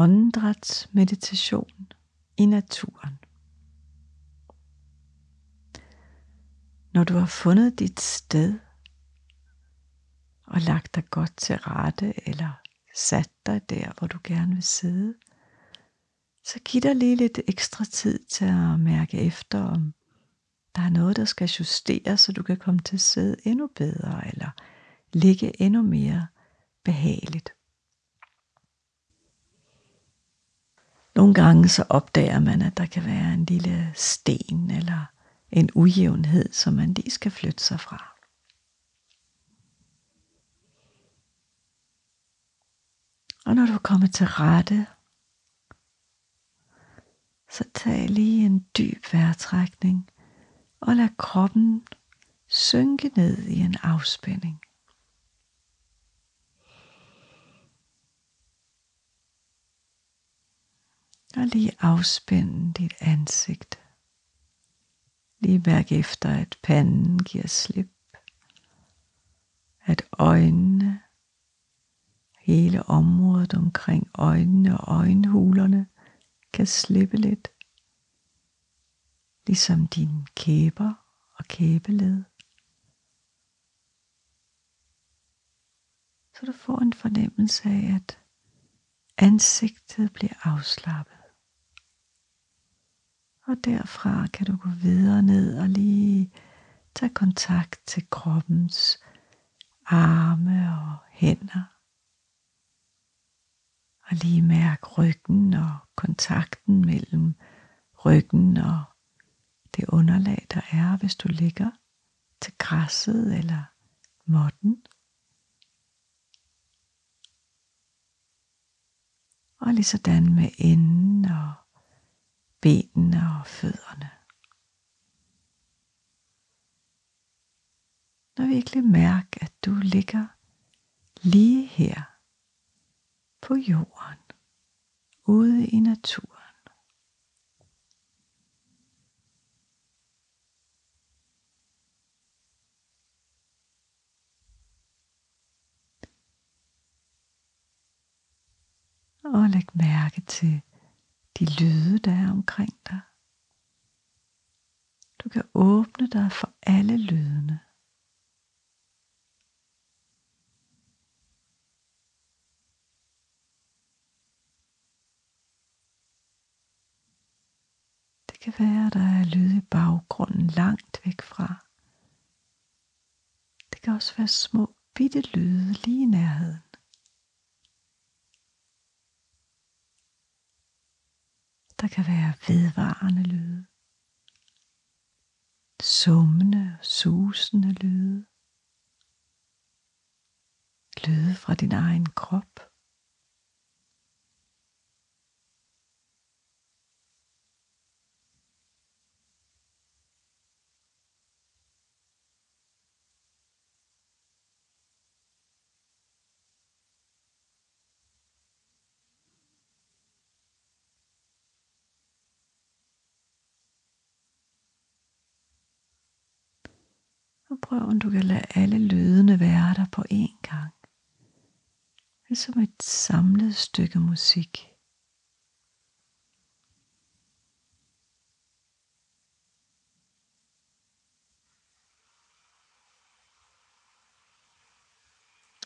åndedrætsmeditation i naturen. Når du har fundet dit sted og lagt dig godt til rette eller sat dig der, hvor du gerne vil sidde, så giv dig lige lidt ekstra tid til at mærke efter, om der er noget, der skal justeres, så du kan komme til at sidde endnu bedre eller ligge endnu mere behageligt. Nogle gange så opdager man, at der kan være en lille sten eller en ujævnhed, som man lige skal flytte sig fra. Og når du kommer til rette, så tag lige en dyb vejrtrækning og lad kroppen synke ned i en afspænding. Og lige afspænde dit ansigt. Lige mærk efter, at panden giver slip. At øjnene, hele området omkring øjnene og øjenhulerne kan slippe lidt. Ligesom dine kæber og kæbeled. Så du får en fornemmelse af, at ansigtet bliver afslappet. Og derfra kan du gå videre ned og lige tage kontakt til kroppens arme og hænder. Og lige mærke ryggen og kontakten mellem ryggen og det underlag, der er, hvis du ligger til græsset eller måtten. Og lige sådan med enden og benene og fødderne. Når virkelig mærk, at du ligger lige her på jorden, ude i naturen. Og læg mærke til de lyde, der er omkring dig. Du kan åbne dig for alle lydene. Det kan være, der er lyde i baggrunden langt væk fra. Det kan også være små bitte lyde lige i nærheden. Der kan være vedvarende lyde. Summende susende lyde. Lyde fra din egen krop. Og prøv om du kan lade alle lydene være der på én gang. Det er som et samlet stykke musik.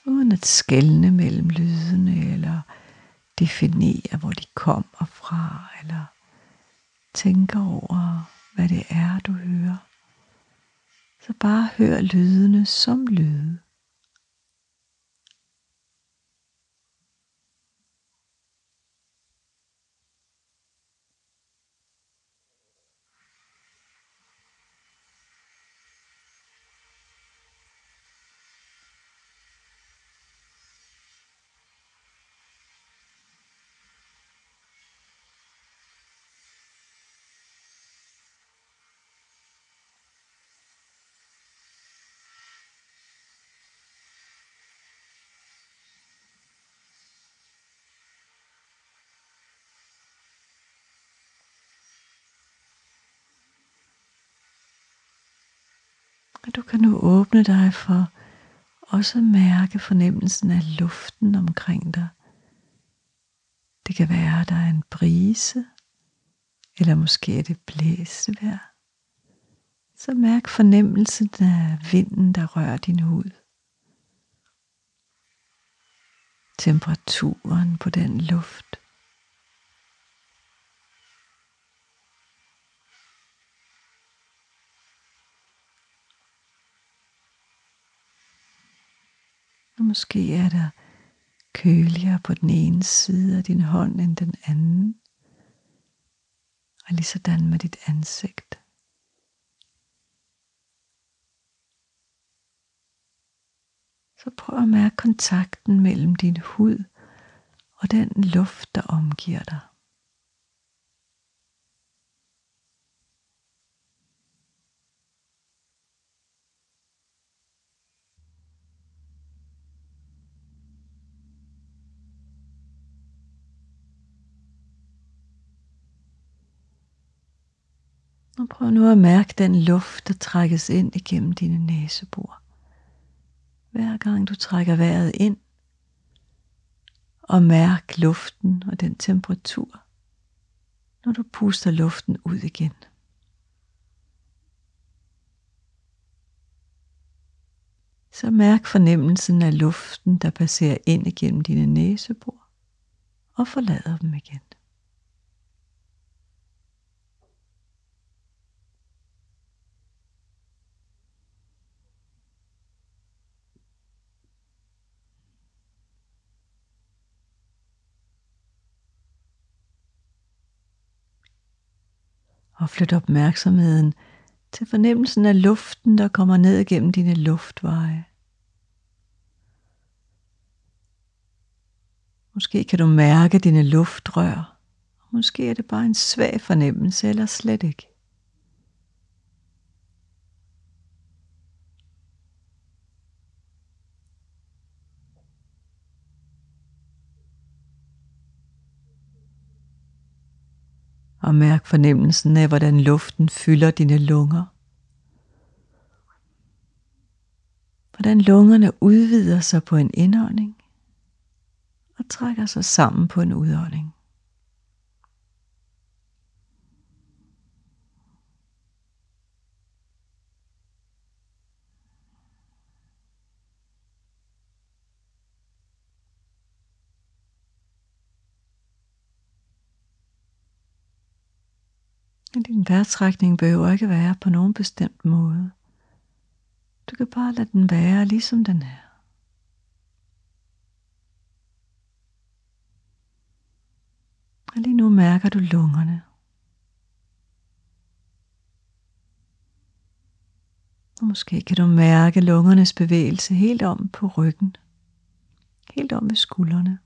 Uden at skelne mellem lydene eller definere, hvor de kommer fra, eller tænke over, hvad det er, du hører. Så bare hør lydene som lyde. Og du kan nu åbne dig for også mærke fornemmelsen af luften omkring dig. Det kan være, der er en brise, eller måske er det blæsevejr. Så mærk fornemmelsen af vinden, der rører din hud. Temperaturen på den luft. Måske er der køligere på den ene side af din hånd end den anden. Og lige sådan med dit ansigt. Så prøv at mærke kontakten mellem din hud og den luft, der omgiver dig. Og prøv nu at mærke den luft, der trækkes ind igennem dine næsebor. Hver gang du trækker vejret ind, og mærk luften og den temperatur, når du puster luften ud igen. Så mærk fornemmelsen af luften, der passerer ind igennem dine næsebor og forlader dem igen. Og flyt opmærksomheden til fornemmelsen af luften, der kommer ned gennem dine luftveje. Måske kan du mærke dine luftrør. Måske er det bare en svag fornemmelse, eller slet ikke. Og mærk fornemmelsen af, hvordan luften fylder dine lunger. Hvordan lungerne udvider sig på en indånding og trækker sig sammen på en udånding. Din vejrtrækning behøver ikke være på nogen bestemt måde. Du kan bare lade den være, ligesom den er. Og lige nu mærker du lungerne. Og måske kan du mærke lungernes bevægelse helt om på ryggen. Helt om ved skuldrene.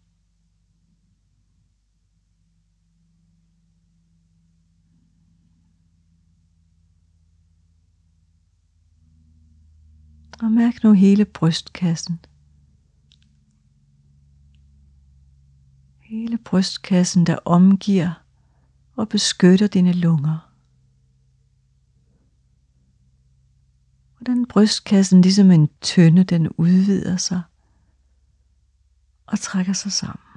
Og mærk nu hele brystkassen. Hele brystkassen, der omgiver og beskytter dine lunger. Og den brystkassen, ligesom en tønde, den udvider sig og trækker sig sammen.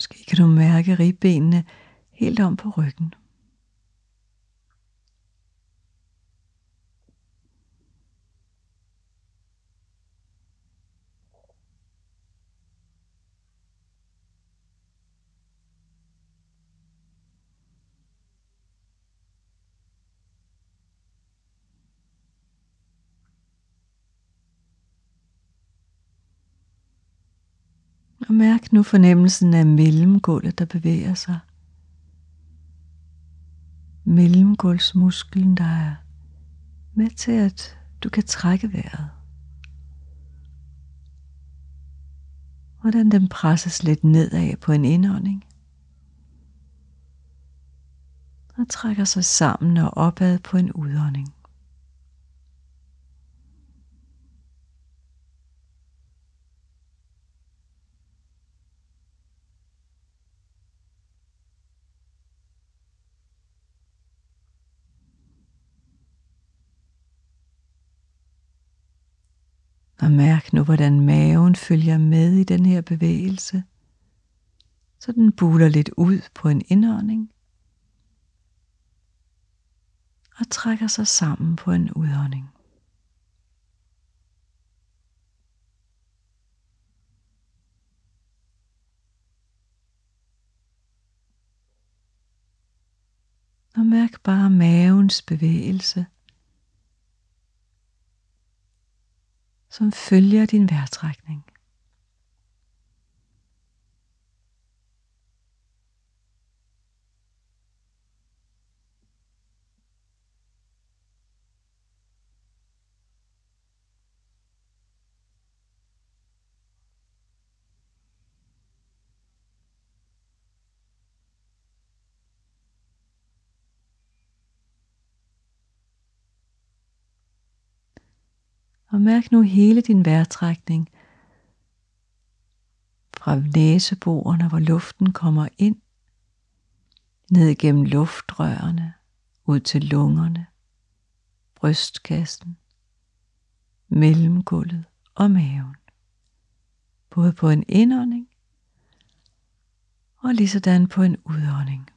Måske kan du mærke ribbenene helt om på ryggen. Og mærk nu fornemmelsen af mellemgulvet, der bevæger sig. Mellemgulvsmusklen, der er med til, at du kan trække vejret. Hvordan den presses lidt nedad på en indånding. Og trækker sig sammen og opad på en udånding. Og mærk nu, hvordan maven følger med i den her bevægelse. Så den buler lidt ud på en indånding. Og trækker sig sammen på en udånding. Og mærk bare mavens bevægelse. Som følger din vejrtrækning. Og mærk nu hele din vejrtrækning fra næseborene, hvor luften kommer ind, ned gennem luftrørene, ud til lungerne, brystkassen, mellemgulvet og maven. Både på en indånding og lige sådan på en udånding.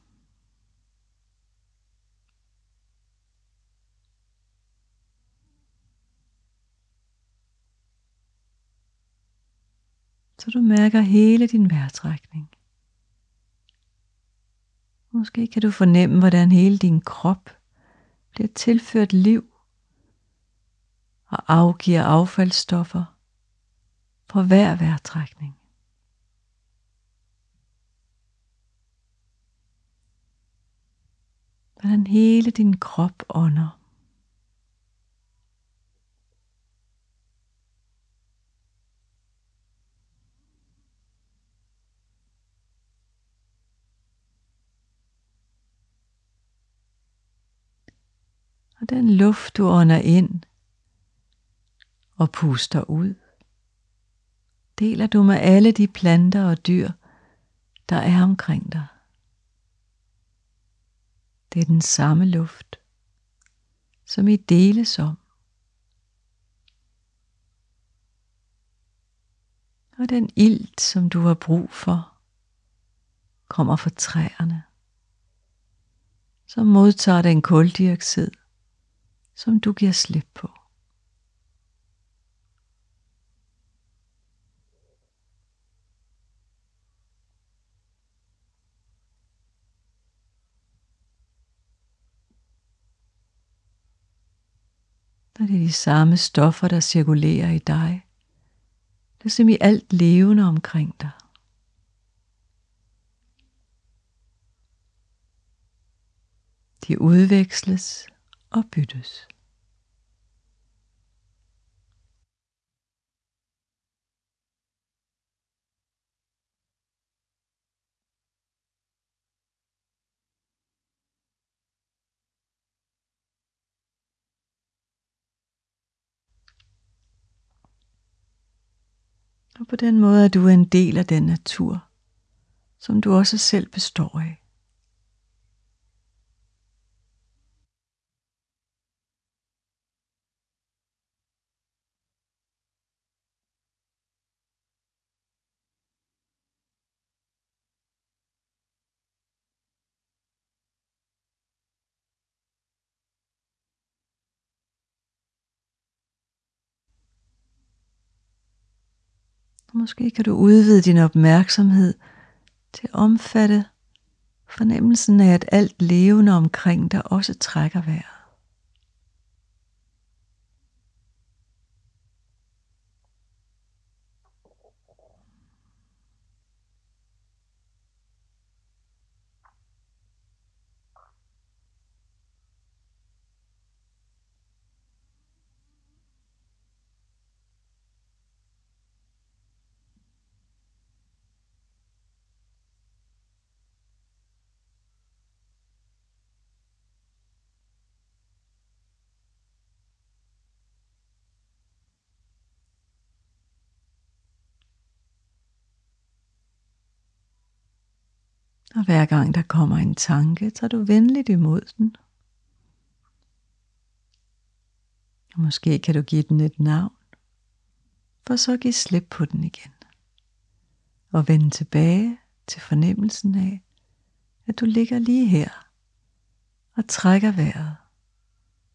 Så du mærker hele din vejrtrækning. Måske kan du fornemme, hvordan hele din krop bliver tilført liv og afgiver affaldsstoffer på hver vejrtrækning. Hvordan hele din krop ånder. Og den luft, du ånder ind og puster ud, deler du med alle de planter og dyr, der er omkring dig. Det er den samme luft, som I deles om. Og den ilt, som du har brug for, kommer fra træerne, som modtager den kuldioxid, som du giver slip på. Og det er de samme stoffer, der cirkulerer i dig, som i alt levende omkring dig. De udveksles og byttes. Og på den måde er du en del af den natur, som du også selv består af. Måske kan du udvide din opmærksomhed til at omfatte fornemmelsen af, at alt levende omkring dig også trækker vejret. Og hver gang der kommer en tanke, tager du venligt imod den. Og måske kan du give den et navn, for så give slip på den igen. Og vende tilbage til fornemmelsen af, at du ligger lige her og trækker vejret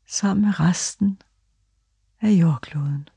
sammen med resten af jordkloden.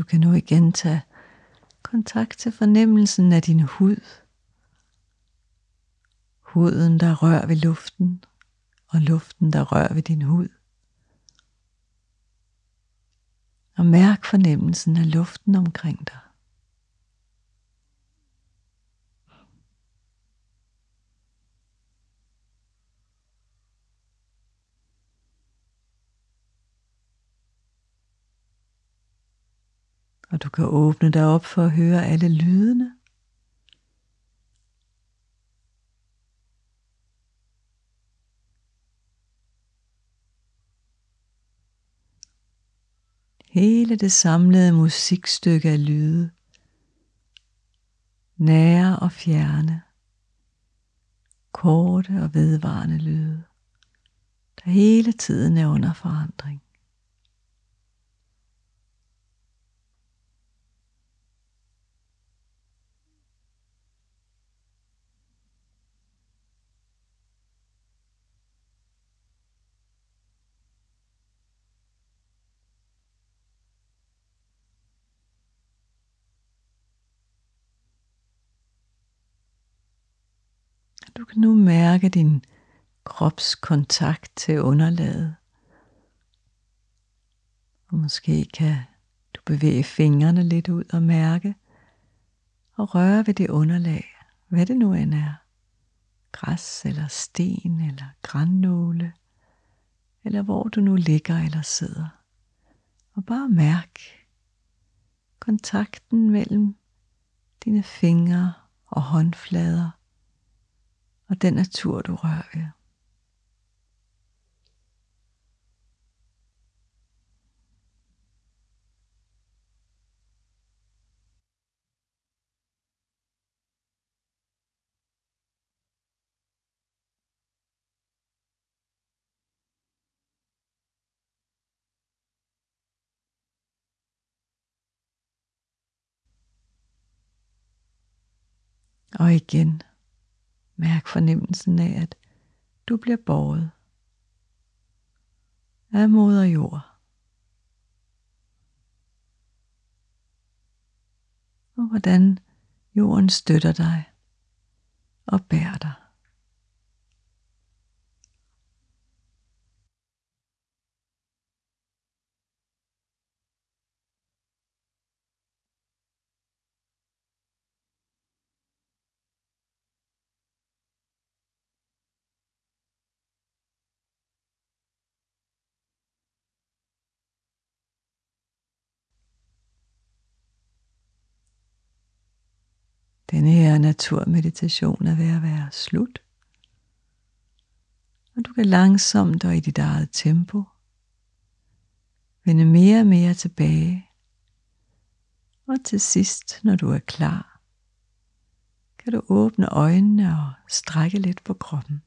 Du kan nu igen tage kontakt til fornemmelsen af din hud. Huden, der rører ved luften, og luften, der rører ved din hud. Og mærk fornemmelsen af luften omkring dig. Og du kan åbne dig op for at høre alle lydene. Hele det samlede musikstykke af lyde. Nære og fjerne. Korte og vedvarende lyde, der hele tiden er under forandring. Kan nu mærke din kropskontakt til underlaget. Og måske kan du bevæge fingrene lidt ud og mærke og røre ved det underlag, hvad det nu end er. Græs eller sten eller grænnåle, eller hvor du nu ligger eller sidder. Og bare mærk kontakten mellem dine fingre og håndflader og den natur, du rører ved. Og igen Mærk fornemmelsen af, at du bliver båret af moder jord. Og hvordan jorden støtter dig og bærer dig. Denne her naturmeditation er ved at være slut. Og du kan langsomt og i dit eget tempo vende mere og mere tilbage. Og til sidst, når du er klar, kan du åbne øjnene og strække lidt på kroppen.